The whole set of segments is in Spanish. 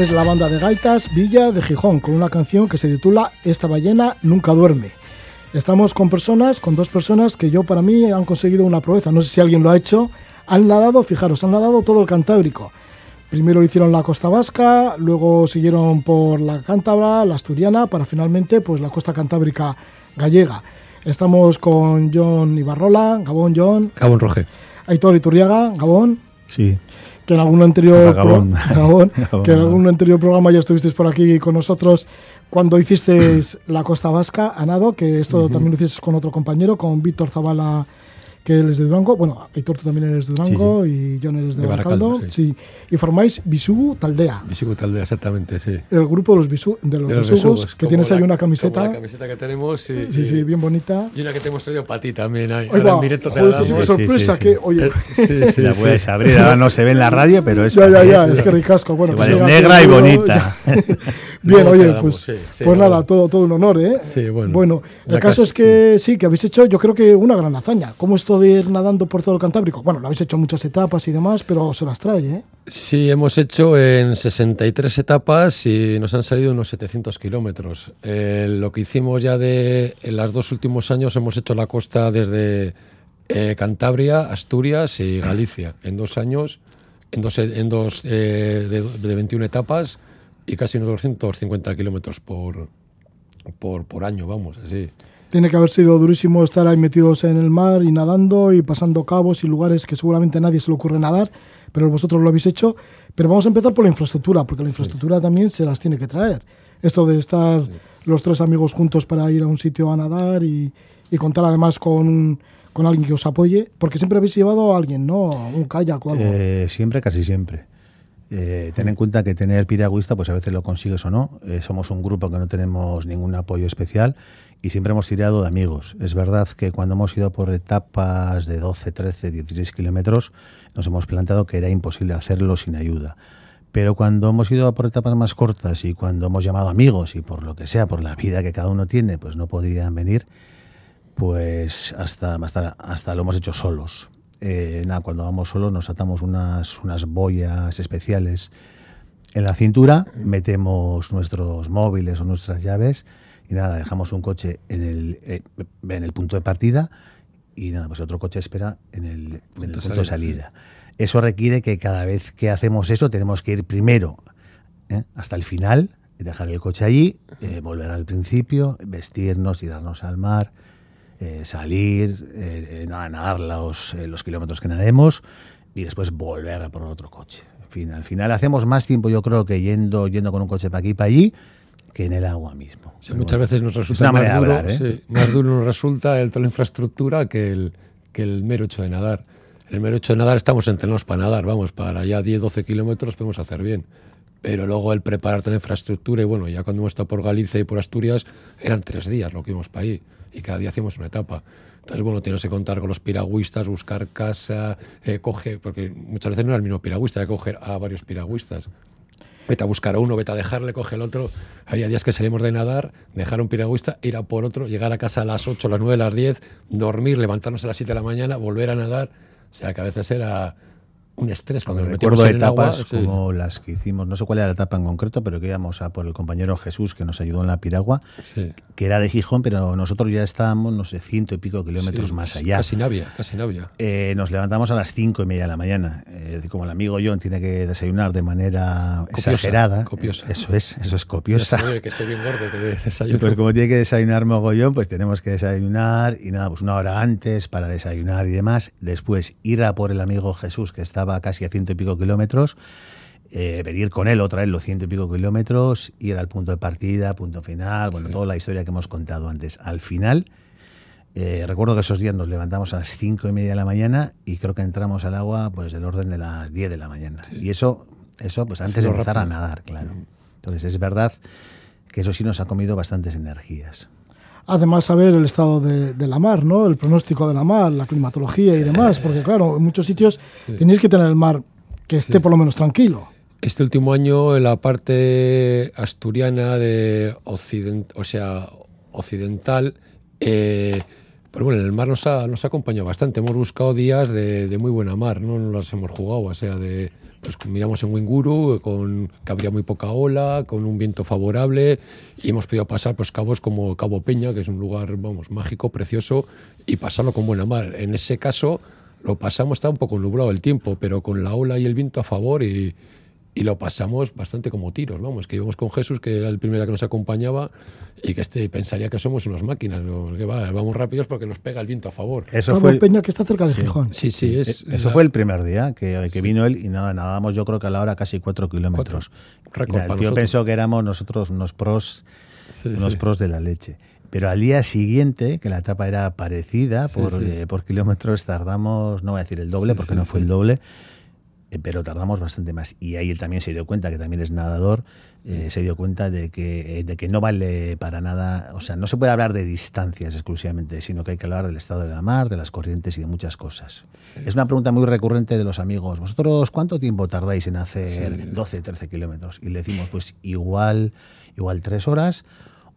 es la banda de gaitas Villa de Gijón, con una canción que se titula Esta ballena nunca duerme. Estamos con personas, con dos personas que yo para mí han conseguido una proeza, no sé si alguien lo ha hecho, han nadado, fijaros, han nadado todo el Cantábrico. Primero hicieron la costa vasca, luego siguieron por la cántabra, la asturiana, para finalmente pues la costa cantábrica gallega. Estamos con John Ibarrola, Gabón John. Gabón Roge. Aitor Iturriaga, Gabón. Sí. Que en algún anterior Gabón. Gabón, que en algún anterior programa ya estuvisteis por aquí con nosotros cuando hicisteis la Costa Vasca a nado, que esto también lo hicisteis con otro compañero, con Víctor Zavala que él es de Durango, bueno, Aitor tú también eres de Durango y John eres de, De Baracaldo, Baracaldo, sí. y formáis Bisugu Taldea, Bisugo Taldea, exactamente, sí. el grupo de los, bisu, de los, De los besugos, besugos, que tienes ahí la- una como camiseta, La camiseta que tenemos, sí. sí, sí, bien bonita. Y una que te hemos traído para ti también. Ahí, Ahí ahora en directo te la una. Sí, sí, sorpresa sí, que, sí. oye, Eh, sí, sí, la sí. puedes abrir. Ahora no se ve en la radio, pero es. ya, ya, ya, es que ricasco, bueno, pues es negra y bonita. Bien, oye, pues, sí, sí, pues nada, todo, todo un honor, ¿eh? Sí, bueno. Bueno, el caso es que sí. que habéis hecho, yo creo que una gran hazaña. ¿Cómo esto de ir nadando por todo el Cantábrico? Bueno, lo habéis hecho muchas etapas y demás, pero se las trae, ¿eh? Sí, hemos hecho en 63 etapas y nos han salido unos 700 kilómetros. Eh, lo que hicimos ya de en los dos últimos años hemos hecho la costa desde eh, Cantabria, Asturias y Galicia. En dos años, en dos, en dos de, de 21 etapas y casi unos 250 kilómetros por, por, por año, vamos, así. Tiene que haber sido durísimo estar ahí metidos en el mar y nadando y pasando cabos y lugares que seguramente a nadie se le ocurre nadar, pero vosotros lo habéis hecho. Pero vamos a empezar por la infraestructura, porque la infraestructura también se las tiene que traer. Esto de estar los tres amigos juntos para ir a un sitio a nadar y, y contar además con, con alguien que os apoye, porque siempre habéis llevado a alguien, ¿no? Un kayak o algo. Eh, siempre, casi siempre. Eh, ten en cuenta que tener piragüista, pues a veces lo consigues o no. Eh, somos un grupo que no tenemos ningún apoyo especial y siempre hemos tirado de amigos. Es verdad que cuando hemos ido por etapas de 12, 13, 16 kilómetros, nos hemos planteado que era imposible hacerlo sin ayuda. Pero cuando hemos ido por etapas más cortas y cuando hemos llamado amigos y por lo que sea, por la vida que cada uno tiene, pues no podían venir, pues hasta, hasta, hasta lo hemos hecho solos. Eh, nada, cuando vamos solos nos atamos unas, unas boyas especiales en la cintura, metemos nuestros móviles o nuestras llaves y nada, dejamos un coche en el, eh, en el punto de partida y nada, pues otro coche espera en el, en el Punto de salida. Eso requiere que cada vez que hacemos eso tenemos que ir primero ¿eh? hasta el final, dejar el coche allí, volver al principio, vestirnos, tirarnos al mar, eh, salir, eh, eh, nada, nadar los, eh, los kilómetros que nademos y después volver a por otro coche. En fin, al final hacemos más tiempo, yo creo, que yendo, yendo con un coche para aquí y para allí, que en el agua mismo. Sí, muchas bueno, veces nos es resulta más duro, hablar, ¿eh? sí, más duro nos resulta el toda la infraestructura que el, que el mero hecho de nadar. El mero hecho de nadar estamos entrenados para nadar, vamos, para ya 10, 12 kilómetros podemos hacer bien. Pero luego el preparar toda la infraestructura y bueno, ya cuando hemos estado por Galicia y por Asturias eran tres días lo que íbamos para ahí y cada día hacíamos una etapa. Entonces, bueno, tienes que contar con los piragüistas, buscar casa, eh, coge, porque muchas veces no era el mismo piragüista, hay que coger a varios piragüistas. Vete a buscar a uno, vete a dejarle, coge el otro. Había días que salimos de nadar, dejar un piragüista, ir a por otro, llegar a casa a las 8, a las 9, a las 10, dormir, levantarnos a las 7 de la mañana, volver a nadar. O sea, que a veces era un estrés cuando nos Recuerdo en el agua. etapas sí. como las que hicimos, no sé cuál era la etapa en concreto, pero que íbamos a por el compañero Jesús que nos ayudó en la piragua, Sí. que era de Gijón, pero nosotros ya estábamos, no sé, ciento y pico kilómetros Sí, más allá. Casi Navia, casi Navia. Eh, nos levantamos a las cinco y media de la mañana. Eh, como el amigo John tiene que desayunar de manera Copiosa, exagerada. copiosa. Eso es, eso es copiosa. se ve que estoy bien gordo, que desayuno. pues como tiene que desayunar mogollón, pues tenemos que desayunar y nada, pues una hora antes para desayunar y demás. Después ir a por el amigo Jesús, que estaba casi a ciento y pico kilómetros, eh, venir con él otra vez los ciento y pico kilómetros, ir al punto de partida, punto final, bueno, toda la historia que hemos contado antes. Al final, eh, recuerdo que esos días nos levantamos a las cinco y media de la mañana y creo que entramos al agua pues del orden de las 10 de la mañana. Y eso, eso pues antes de empezar a nadar, claro. Entonces es verdad que eso sí nos ha comido bastantes energías. Además, saber el estado de, de la mar, ¿no? El pronóstico de la mar, la climatología y demás, porque claro, en muchos sitios tenéis que tener el mar que esté por lo menos tranquilo. Este último año en la parte asturiana de occident, o sea, occidental, eh, Pero bueno, el mar nos ha, nos ha acompañado bastante. Hemos buscado días de, de muy buena mar, no nos las hemos jugado. O sea, de, pues miramos en Winguru, con, que habría muy poca ola, con un viento favorable, y hemos podido pasar pues, cabos como Cabo Peña, que es un lugar vamos, mágico, precioso, y pasarlo con buena mar. En ese caso lo pasamos, está un poco nublado el tiempo, pero con la ola y el viento a favor y, y lo pasamos bastante como tiros, vamos, que íbamos con Jesús, que era el primero que nos acompañaba, y que este pensaría que somos unas máquinas, que va, vamos rápidos porque nos pega el viento a favor. Eso fue Peña que está cerca de Gijón. Sí, sí, es. Eh, eso fue el primer día que, que vino él y nada, nadábamos yo creo que a la hora casi cuatro kilómetros. el tío pensó que éramos nosotros unos pros, unos pros de la leche. Pero al día siguiente, que la etapa era parecida, por, eh, por kilómetros tardamos, no voy a decir el doble, porque no fue el doble, pero tardamos bastante más. Y ahí él también se dio cuenta, que también es nadador, eh, se dio cuenta de que, eh, de que no vale para nada, o sea, no se puede hablar de distancias exclusivamente, sino que hay que hablar del estado de la mar, de las corrientes y de muchas cosas. Es una pregunta muy recurrente de los amigos. ¿Vosotros cuánto tiempo tardáis en hacer 12, 13 kilómetros? Y le decimos, pues igual, igual tres horas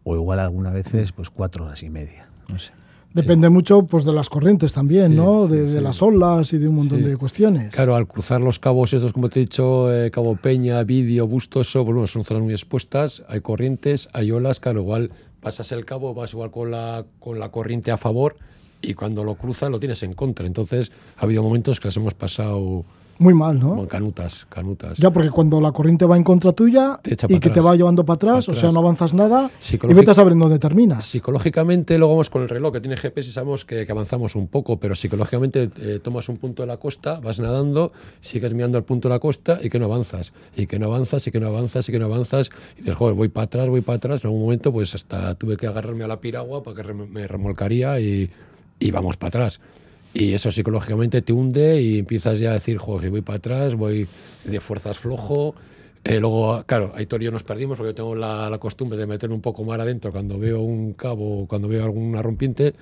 o igual algunas veces pues cuatro horas y media. No sé. Depende mucho pues de las corrientes también, ¿no? De, las olas y de un montón de cuestiones. Claro, al cruzar los cabos estos, como te he dicho, eh, Cabo Peña, Vidio, Bustoso, bueno, son zonas muy expuestas, hay corrientes, hay olas, claro, igual pasas el cabo, vas igual con la, con la corriente a favor y cuando lo cruzas lo tienes en contra. Entonces ha habido momentos que las hemos pasado muy mal, ¿no? canutas, canutas. Ya, porque cuando la corriente va en contra tuya y que te va llevando para atrás, o sea, no avanzas nada y vete a saber dónde terminas. Psicológicamente, luego vamos con el reloj que tiene GPS y sabemos que, avanzamos un poco, pero psicológicamente eh, tomas un punto de la costa, vas nadando, sigues mirando el punto de la costa y que no avanzas, y que no avanzas, y que no avanzas, y que no avanzas, y dices, joder, voy para atrás, voy para atrás. En algún momento, pues hasta tuve que agarrarme a la piragua para que me remolcaría y, y vamos para atrás. Y eso psicológicamente te hunde y empiezas ya a decir, joder, voy para atrás, voy de fuerzas flojo. Eh, luego, claro, Aitor y yo nos perdimos porque yo tengo la, costumbre de meterme un poco más adentro cuando veo un cabo, cuando veo alguna rompiente.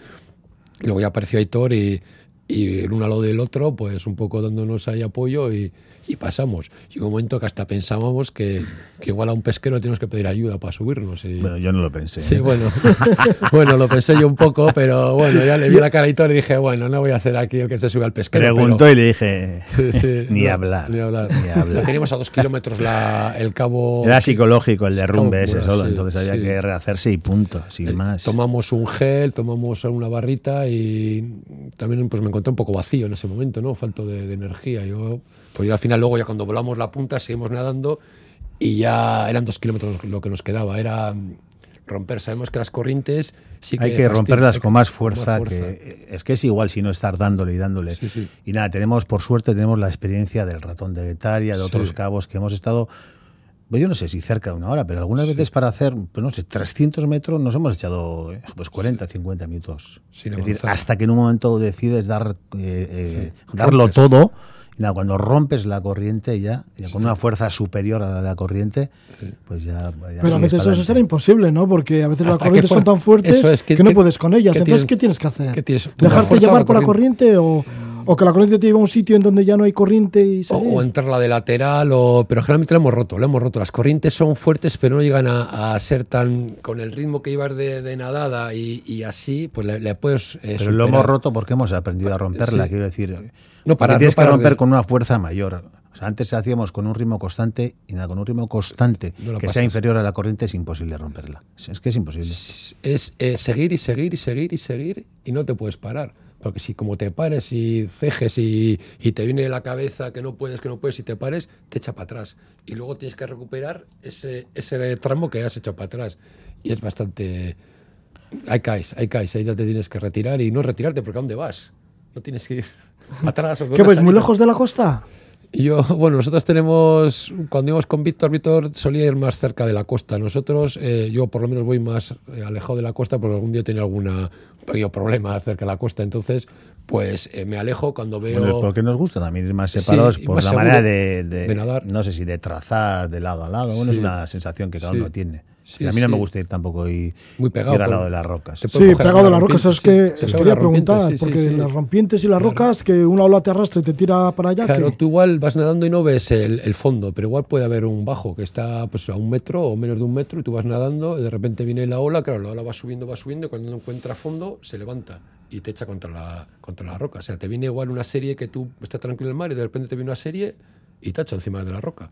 Y luego ya apareció Aitor y, y el uno al lado del otro, pues un poco dándonos ahí apoyo y, y pasamos. Y un momento que hasta pensábamos que, que, igual a un pesquero tenemos que pedir ayuda para subirnos. Y... Bueno, yo no lo pensé. Sí, ¿eh? bueno. bueno, lo pensé yo un poco, pero bueno, ya le vi la cara y todo y dije, bueno, no voy a ser aquí el que se sube al pesquero. Preguntó y le dije, ni, hablar, ni, hablar, ni hablar. Teníamos a dos kilómetros la, el cabo... Era psicológico el derrumbe ese solo, entonces había que rehacerse y punto, sin eh, más. Tomamos un gel, tomamos una barrita y también pues me encontré un poco vacío en ese momento, ¿no? Falto de, de energía. Yo pues al final luego ya cuando volamos la punta seguimos nadando y ya eran dos kilómetros lo que nos quedaba. Era mm, romper. Sabemos que las corrientes sí que hay que romperlas con más fuerza, que es que es igual si no estar dándole y dándole. Y nada, tenemos por suerte tenemos la experiencia del ratón de Betaria, de otros cabos que hemos estado yo no sé si cerca de una hora, pero algunas veces para hacer, pues no sé, 300 metros nos hemos echado eh, pues 40, 50 minutos. es decir, hasta que en un momento decides dar eh, eh, darlo todo cuando rompes la corriente ya, con una fuerza superior a la de la corriente, pues ya... Pero a veces eso será imposible, ¿no? Porque a veces las corrientes son tan fuertes que, no puedes con ellas. Entonces, ¿qué tienes que hacer? ¿Dejarte llevar por la corriente o...? O que la corriente te lleva a un sitio en donde ya no hay corriente y o, o, entrarla de lateral, o, pero generalmente lo hemos roto, lo hemos roto. Las corrientes son fuertes, pero no llegan a, ser tan. con el ritmo que llevas de, nadada y, así, pues le, puedes. Eh, pero lo hemos roto porque hemos aprendido a romperla, quiero decir. No para, tienes que romper con una fuerza mayor. O sea, antes hacíamos con un ritmo constante y nada, con un ritmo constante que sea inferior a la corriente es imposible romperla. Es, que es imposible. Es, seguir y seguir y seguir y seguir y no te puedes parar. Porque si como te pares y cejes y, y, te viene la cabeza que no puedes, que no puedes y te pares, te echa para atrás. Y luego tienes que recuperar ese, ese tramo que has hecho para atrás. Y es bastante... Ahí caes, ahí caes, ahí ya te tienes que retirar y no retirarte porque ¿a dónde vas? No tienes que ir atrás. ¿Qué ves? ¿Muy lejos de la costa? Yo, bueno, nosotros tenemos, cuando íbamos con Víctor, Víctor solía ir más cerca de la costa. Nosotros, eh, yo por lo menos voy más eh, alejado de la costa porque algún día tenía alguna pequeño problema cerca de la costa. Entonces, pues eh, me alejo cuando veo. Bueno, porque nos gusta también ir más separados por la manera de, nadar. No sé si de trazar de lado a lado. Bueno, es una sensación que cada uno tiene a mí no me gusta ir tampoco y Muy pegado, ir al lado de las rocas. Sí, pegado a las rocas. Es que os quería preguntar, porque las rompientes y las rocas, que una ola te arrastra y te tira para allá. Claro, tú igual vas nadando y no ves el, fondo, pero igual puede haber un bajo que está pues, a un metro o menos de un metro y tú vas nadando y de repente viene la ola, claro, la ola va subiendo, va subiendo y cuando no encuentra fondo se levanta y te echa contra la, contra la roca. O sea, te viene igual una serie que tú estás tranquilo en el mar y de repente te viene una serie y te echa encima de la roca.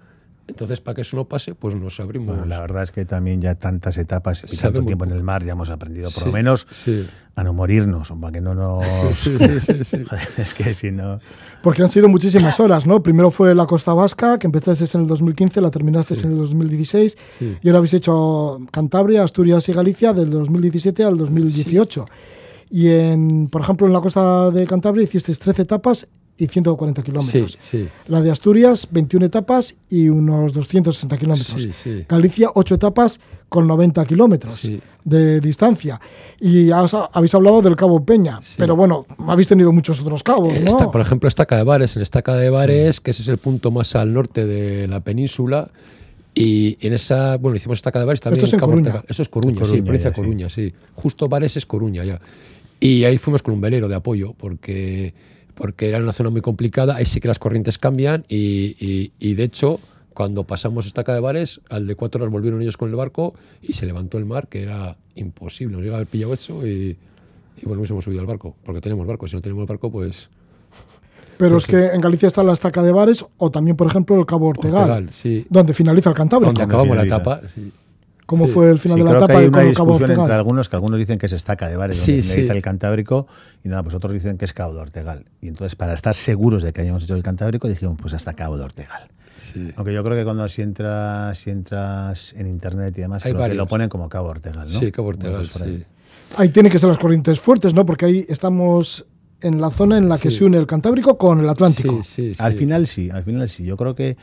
Entonces, para que eso no pase, pues nos abrimos. Bueno, la verdad es que también ya tantas etapas y tanto tiempo en el mar ya hemos aprendido, por Sí, lo menos, sí. a no morirnos, para que no nos... Sí, sí, sí, sí. es que si no... Porque han sido muchísimas horas, ¿no? Primero fue la Costa Vasca, que empezaste en el 2015, la terminaste en el 2016, Sí. y ahora habéis hecho Cantabria, Asturias y Galicia del 2017 al 2018. Y, en, por ejemplo, en la costa de Cantabria hiciste 13 etapas y 140 Sí, kilómetros. sí, La de Asturias, 21 etapas y unos 260 kilómetros. sí, sí. Galicia, 8 etapas con 90 kilómetros Sí. de distancia. Y has- habéis hablado del Cabo Peña, Sí. pero bueno, habéis tenido muchos otros cabos, ¿no? Esta- por ejemplo, Estaca de Bares. En Estaca de Bares, que ese es el punto más al norte de la península. Y en esa, bueno, hicimos Estaca de Bares también. Esto es en Coruña. Ortega. Eso es Coruña, sí, Coruña, provincia ya, sí. Coruña, sí. Justo Bares es Coruña ya. Y ahí fuimos con un velero de apoyo, porque, porque era una zona muy complicada. Ahí sí que las corrientes cambian. Y, y- y, de hecho, cuando pasamos Estaca de Bares, al de cuatro horas volvieron ellos con el barco y se levantó el mar, que era imposible. Nos llega a haber pillado eso y, y bueno, hemos subido al barco, porque tenemos barco. Si no tenemos barco, pues. Pero Pues es que en Galicia está la estaca de Bares o también, por ejemplo, el Cabo Ortegal, Ortegal, sí. donde finaliza el Cantábrico. Donde acabamos la etapa. sí. ¿Cómo sí. fue el final Sí, de la creo que etapa hay una discusión entre algunos, que algunos dicen que es estaca de bares, Sí, donde sí. finaliza el Cantábrico, y nada, pues otros dicen que es Cabo de Ortegal. Y entonces, para estar seguros de que hayamos hecho el Cantábrico, dijimos, pues hasta Cabo de Ortegal. Sí. Aunque yo creo que cuando si entras, si entras en internet y demás, Hay creo que varios. lo ponen como Cabo Ortegal, ¿no? Sí, Cabo Ortegal, por ahí. sí. Ahí tienen que ser las corrientes fuertes, ¿no? Porque ahí estamos en la zona en la que Sí. se une el Cantábrico con el Atlántico. Sí, sí, Al final sí, al final sí. Yo creo que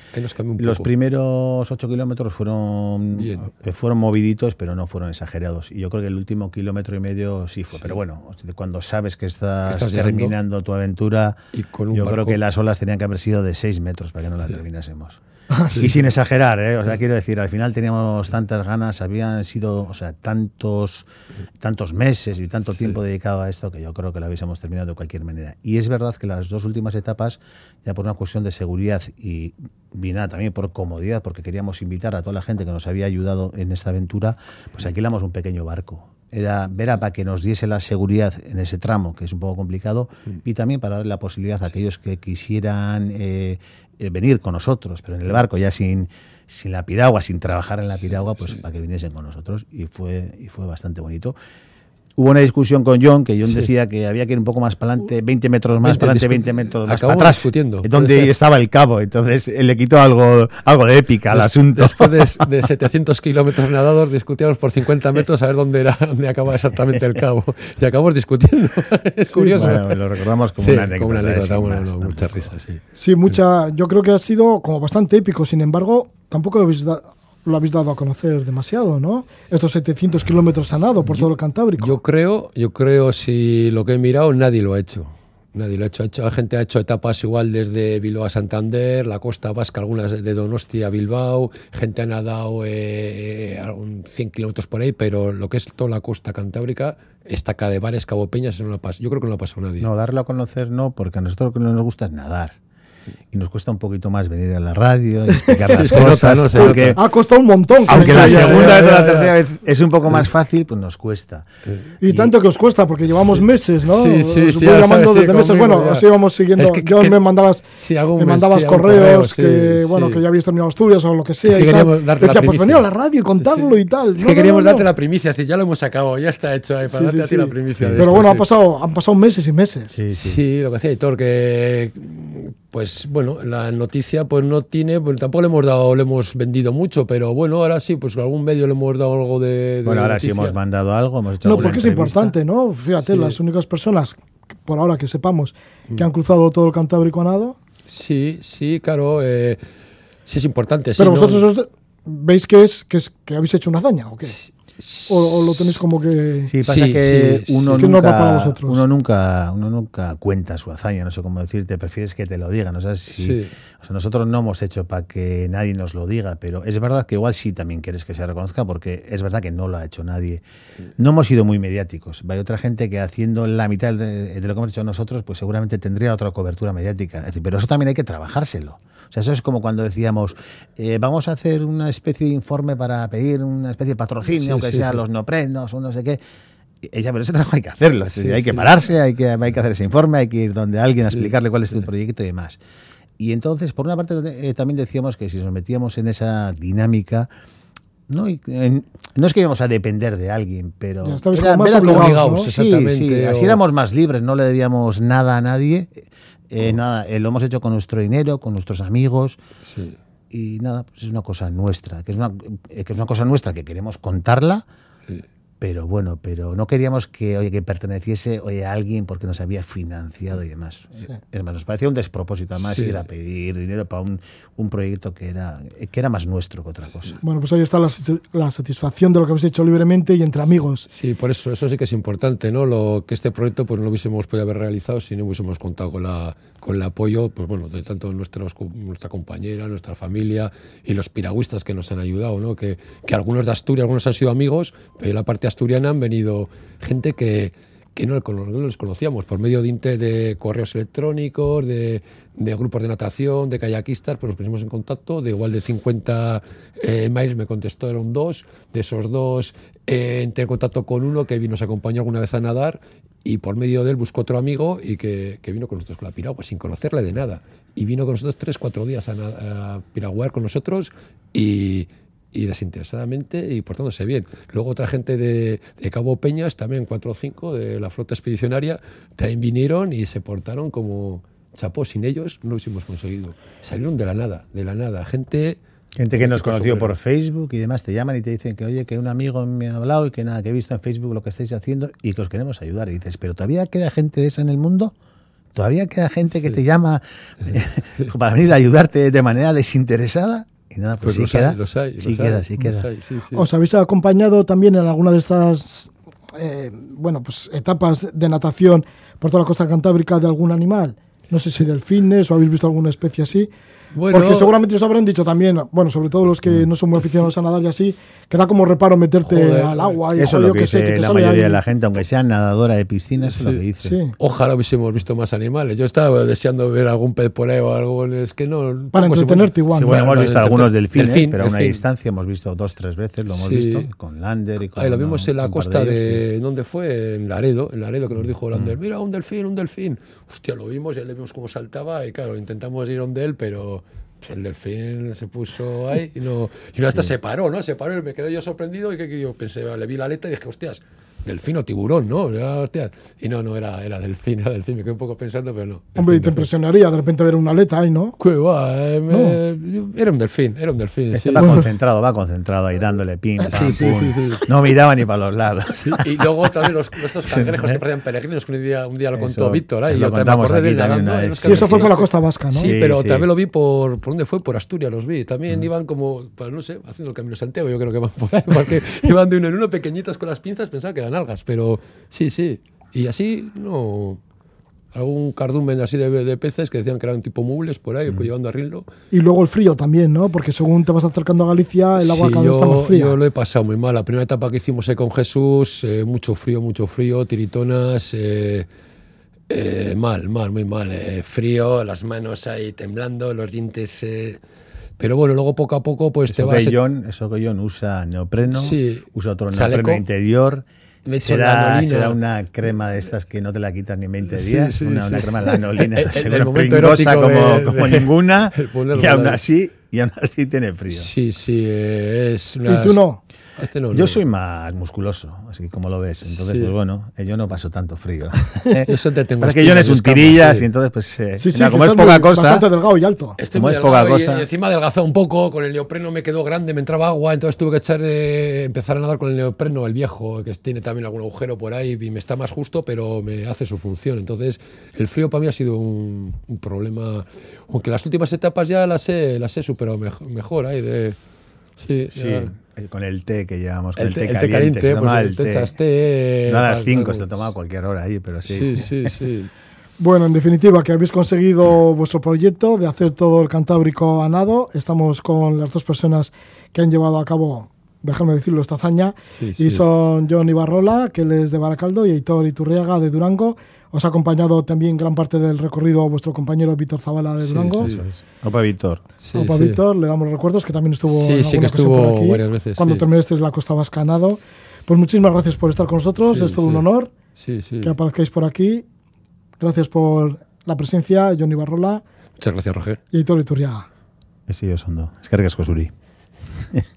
los primeros ocho kilómetros fueron, Bien. eh, fueron moviditos, pero no fueron exagerados. Y yo creo que el último kilómetro y medio sí fue. Sí. Pero bueno, cuando sabes que estás, terminando tu aventura, Y con un yo creo que las olas tenían que haber sido de seis metros para que no la terminásemos. Ah, Y sin exagerar, ¿eh? o sea, quiero decir, al final teníamos tantas ganas, habían sido, o sea, tantos, tantos meses y tanto tiempo dedicado a esto que yo creo que lo hubiésemos terminado de cualquier manera. Y es verdad que las dos últimas etapas, ya por una cuestión de seguridad y vina también por comodidad, porque queríamos invitar a toda la gente que nos había ayudado en esta aventura, pues alquilamos un pequeño barco. Era ver a para que nos diese la seguridad en ese tramo, que es un poco complicado, y también para darle la posibilidad a aquellos que quisieran eh, eh, venir con nosotros, pero en el barco ya sin, sin la piragua, sin trabajar en la piragua, pues para que viniesen con nosotros. Y fue, y fue bastante bonito. Hubo una discusión con John, que John Sí. decía que había que ir un poco más para adelante, 20 metros más 20 para adelante, discu- 20 metros más para Acabamos atrás. discutiendo, puede Donde ser. estaba el cabo. Entonces él le quitó algo, algo de épica al Des- asunto. Después de, de 700 kilómetros nadados, discutíamos por 50 metros a ver dónde era dónde acababa exactamente el cabo. Y acabamos discutiendo. es curioso. Bueno, lo recordamos como Sí, una anécdota. como una anécdota, bueno, más, no, tampoco. mucha risa, sí. Sí, mucha. Yo creo que ha sido como bastante épico. Sin embargo, tampoco habéis da- lo habéis dado a conocer demasiado, ¿no? Estos 700 kilómetros a nado por todo el Cantábrico. Yo creo, yo creo, si lo que he mirado, nadie lo ha hecho. Nadie lo ha hecho. Ha hecho- La gente ha hecho etapas igual desde Bilbao a Santander, la costa vasca, algunas de Donosti a Bilbao, gente ha nadado eh, eh, algún 100 kilómetros por ahí, pero lo que es toda la costa cantábrica, estaca de bares, Cabo Peñas, no la pasa. Yo creo que no la pasado nadie. No, darlo a conocer no, porque a nosotros lo que no nos gusta es nadar. Y nos cuesta un poquito más venir a la radio y explicar las nota, cosas. ¿no? Porque nota. Ha costado un montón. aunque la segunda o la tercera vez es un poco más fácil, pues nos cuesta. Y tanto que os cuesta, porque llevamos meses, ¿no? Sí, sí, sí, llamando sabes, sí, desde meses. Bueno, ya. os íbamos siguiendo. Es que- Yo que- me mandabas, Sí, me mandabas sí, correos correo, sí, que, bueno, sí. que ya habéis terminado Asturias o lo que sea. Es que y tal. queríamos darte la Decía, pues venía a la radio y contarlo y tal. Es que queríamos darte la primicia, es decir, ya lo hemos acabado, ya está hecho ahí, para Sí, darte sí, a ti sí. la primicia. Pero bueno, sí. han pasado, meses y meses. Sí, Sí, sí. lo que decía Hitor, que pues bueno, la noticia pues no tiene, pues tampoco le hemos dado, le hemos vendido mucho, pero bueno, ahora sí, pues algún medio le hemos dado algo de. de Bueno, ahora sí hemos mandado algo, hemos hecho No, porque es importante, ¿no? Fíjate, Sí. las únicas personas, por ahora que sepamos, Mm. que han cruzado todo el Cantábrico a nado. Sí, sí, claro, eh, sí es importante. Pero vosotros os de- veis que es, que es que habéis hecho una hazaña, ¿o qué? O, o lo tenéis como que. Sí, pasa Sí, que sí, uno, sí. ¿Qué norma para nunca, vosotros? uno nunca uno nunca cuenta su hazaña, no sé cómo decirte, prefieres que te lo digan, o sea, si, Sí. o sea, nosotros no hemos hecho para que nadie nos lo diga, pero es verdad que igual sí también quieres que se reconozca porque es verdad que no lo ha hecho nadie. No hemos sido muy mediáticos, hay otra gente que haciendo la mitad de, de lo que hemos hecho nosotros, pues seguramente tendría otra cobertura mediática, es decir, pero eso también hay que trabajárselo. O sea, eso es como cuando decíamos, eh, vamos a hacer una especie de informe para pedir una especie de patrocinio, Sí, aunque sí, sea sí. los no prendos o no sé qué. ella, pero ese trabajo hay que hacerlo. Hay que pararse, hay que, hay que hacer ese informe, hay que ir donde alguien a explicarle cuál es tu proyecto y demás. Y entonces, por una parte, eh, también decíamos que si nos metíamos en esa dinámica, no, Y, en- no es que íbamos a depender de alguien, pero era- más era como- ¿no? Sí, así éramos más libres, no le debíamos nada a nadie. Eh, nada, eh, lo hemos hecho con nuestro dinero, con nuestros amigos Sí. y nada, pues es una cosa nuestra, que es una, eh, que es una cosa nuestra que queremos contarla, Sí. Pero bueno, pero no queríamos que, oye, que perteneciese oye, a alguien porque nos había financiado y demás. Es más, nos parecía un despropósito además Sí. ir a pedir dinero para un, un proyecto que era, que era más nuestro que otra cosa. Bueno, pues ahí está la, la satisfacción de lo que habéis hecho libremente y entre amigos. Sí, por eso, eso sí que es importante, ¿no? Lo que este proyecto pues no lo hubiésemos podido haber realizado si no hubiésemos contado con la con el apoyo, pues bueno, de tanto nuestros, nuestra compañera, nuestra familia y los piragüistas que nos han ayudado, ¿no? Que, que algunos de Asturias, algunos han sido amigos, pero la parte asturiana han venido gente que, que no, les conocíamos por medio de, de correos electrónicos, de, de grupos de natación, de kayakistas, pues nos pusimos en contacto, de igual de 50 eh, mails me contestaron dos, de esos dos eh, entré en contacto con uno que nos acompañó alguna vez a nadar y por medio de él buscó otro amigo y que, que vino con nosotros con la piragua, sin conocerle de nada. Y vino con nosotros tres, cuatro días a, a piraguar con nosotros y, y desinteresadamente y portándose bien. Luego otra gente de, de Cabo Peñas, también cuatro o cinco de la flota expedicionaria, también vinieron y se portaron como chapó. Sin ellos no lo hubiésemos conseguido. Salieron de la nada, de la nada. Gente... Gente que nos conoció por Facebook y demás te llaman y te dicen que, oye, que un amigo me ha hablado y que nada, que he visto en Facebook lo que estáis haciendo y que os queremos ayudar. Y dices, ¿pero todavía queda gente de esa en el mundo? ¿Todavía queda gente que te llama para venir a ayudarte de manera desinteresada? Y nada, pues, Pues sí los queda. hay, los hay, sí los queda, hay, sí los queda. hay, sí, sí. ¿Os habéis acompañado también en alguna de estas eh, bueno, pues, etapas de natación por toda la costa cantábrica de algún animal? No sé si delfines o habéis visto alguna especie así. Bueno, Porque seguramente os habrán dicho también, bueno, sobre todo los que no son muy aficionados a nadar y así, que da como reparo meterte Joder, al agua. Y, Eso es lo yo que sé, que te la mayoría ahí- de la gente, aunque sea nadadora de piscina, eso es lo que dice. Sí. Ojalá hubiésemos visto más animales. Yo estaba deseando ver algún pez por ahí o algo. Es que no. Para entretenerte igual. Sí, ¿no? bueno, hemos visto algunos delfines, delfín, pero a una delfín. distancia hemos visto dos, tres veces, lo hemos Sí. visto, con Lander y con... Ahí lo vimos en la costa de, sí. ¿Dónde fue? En Laredo. En Laredo, que nos dijo Mm. Lander: Mira, un delfín, un delfín. Hostia, lo vimos, ya le vimos cómo saltaba. Y claro, intentamos ir donde él, pero. El delfín se puso ahí y no, y no hasta se paró, ¿no? Se paró y me quedé yo sorprendido y que, que yo pensé, le vi la aleta y dije, hostias, delfín o tiburón, ¿no? Y no, no, era, era delfín, era delfín. Me quedé un poco pensando, pero no. Hombre, y te impresionaría de repente ver una aleta ahí, ¿no? ¿Qué va? Eh, me- Era un delfín, era un delfín. Este sí. va concentrado, va concentrado ahí dándole pin, pam, sí, sí, sí. No miraba ni para los lados. Sí, y luego también los, estos cangrejos que parecían peregrinos, que un día, un día lo Eso, contó Víctor, ¿eh? y yo también me acordé de él nadando, eso fue por la costa vasca, ¿no? Sí, pero sí. también lo vi por, ¿por dónde fue? Por Asturias los vi. También iban como, pues no sé, haciendo el Camino de Santiago, yo creo que van por ahí, porque iban de uno en uno pequeñitos con las pinzas, pensaba que eran algas, pero sí, sí. Y así, no... Algún cardumen así de, de peces que decían que eran tipo mubles por ahí, pues llevando a rinlo. Y luego el frío también, ¿no? Porque según te vas acercando a Galicia, el agua Sí, cada vez yo, está más fría. yo lo he pasado muy mal. La primera etapa que hicimos ahí con Jesús, eh, mucho frío, mucho frío, tiritonas, eh, eh, mal, mal, muy mal. eh, frío, las manos ahí temblando, los dientes. eh, pero bueno, luego poco a poco, pues te Eso vas. que, John, eso que John usa neopreno, Sí. usa otro Chaleco. neopreno interior. Me echo Será, será una crema de estas que no te la quitas ni en 20 Sí, días, sí, una, sí. una crema lanolina, El- el- seguro el como, de- como de- ninguna, y aún así, y aún así tiene frío. Sí, sí, eh, es una. ¿Y tú no? Este no, Yo no. soy más musculoso, así como lo ves. Entonces, Sí. pues bueno, eh, yo no paso tanto frío. Yo siempre tengo es que John es un tirillas sí. y entonces, pues, eh, Sí, sí, mira, que como es poca muy- cosa, Bastante delgado y alto. Estoy Como muy es poca y- cosa. Y, encima adelgazó un poco, con el neopreno me quedó grande, me entraba agua, entonces tuve que echar eh, empezar a nadar con el neopreno, el viejo, que tiene también algún agujero por ahí y me está más justo, pero me hace su función. Entonces, el frío para mí ha sido un, un problema, aunque las últimas etapas ya las he, las he superado mejor, mejor ahí de... Sí, sí, ya. eh, con el té que llevamos, con El el, té- té el té caliente, caliente, se pues, toma el el té té. echas té, no a las para- 5, para- se lo tomaba a cualquier hora ahí, pero sí. Sí, sí. sí, sí. Bueno, en definitiva, que habéis conseguido vuestro proyecto de hacer todo el Cantábrico a nado. Estamos con las dos personas que han llevado a cabo, déjame decirlo, esta hazaña. Sí, Y sí. son John Ibarrola, que él es de Baracaldo, y Heitor Iturriaga, de Durango. Os ha acompañado también gran parte del recorrido vuestro compañero Víctor Zavala, de Sí, Durango. sí. Opa, Víctor. Sí, Opa, sí. Víctor, le damos recuerdos, que también estuvo Sí, en sí, que estuvo aquí, varias veces, cuando sí. terminasteis la Costa Vasca a nado. Pues muchísimas gracias por estar con nosotros, Sí, es todo sí. un honor Sí, sí. que aparezcáis por aquí. Gracias por la presencia, Johnny Barrola Muchas gracias, Roger. y Aitor Iturriaga. Ez ondo. Eskerrik asko zuri.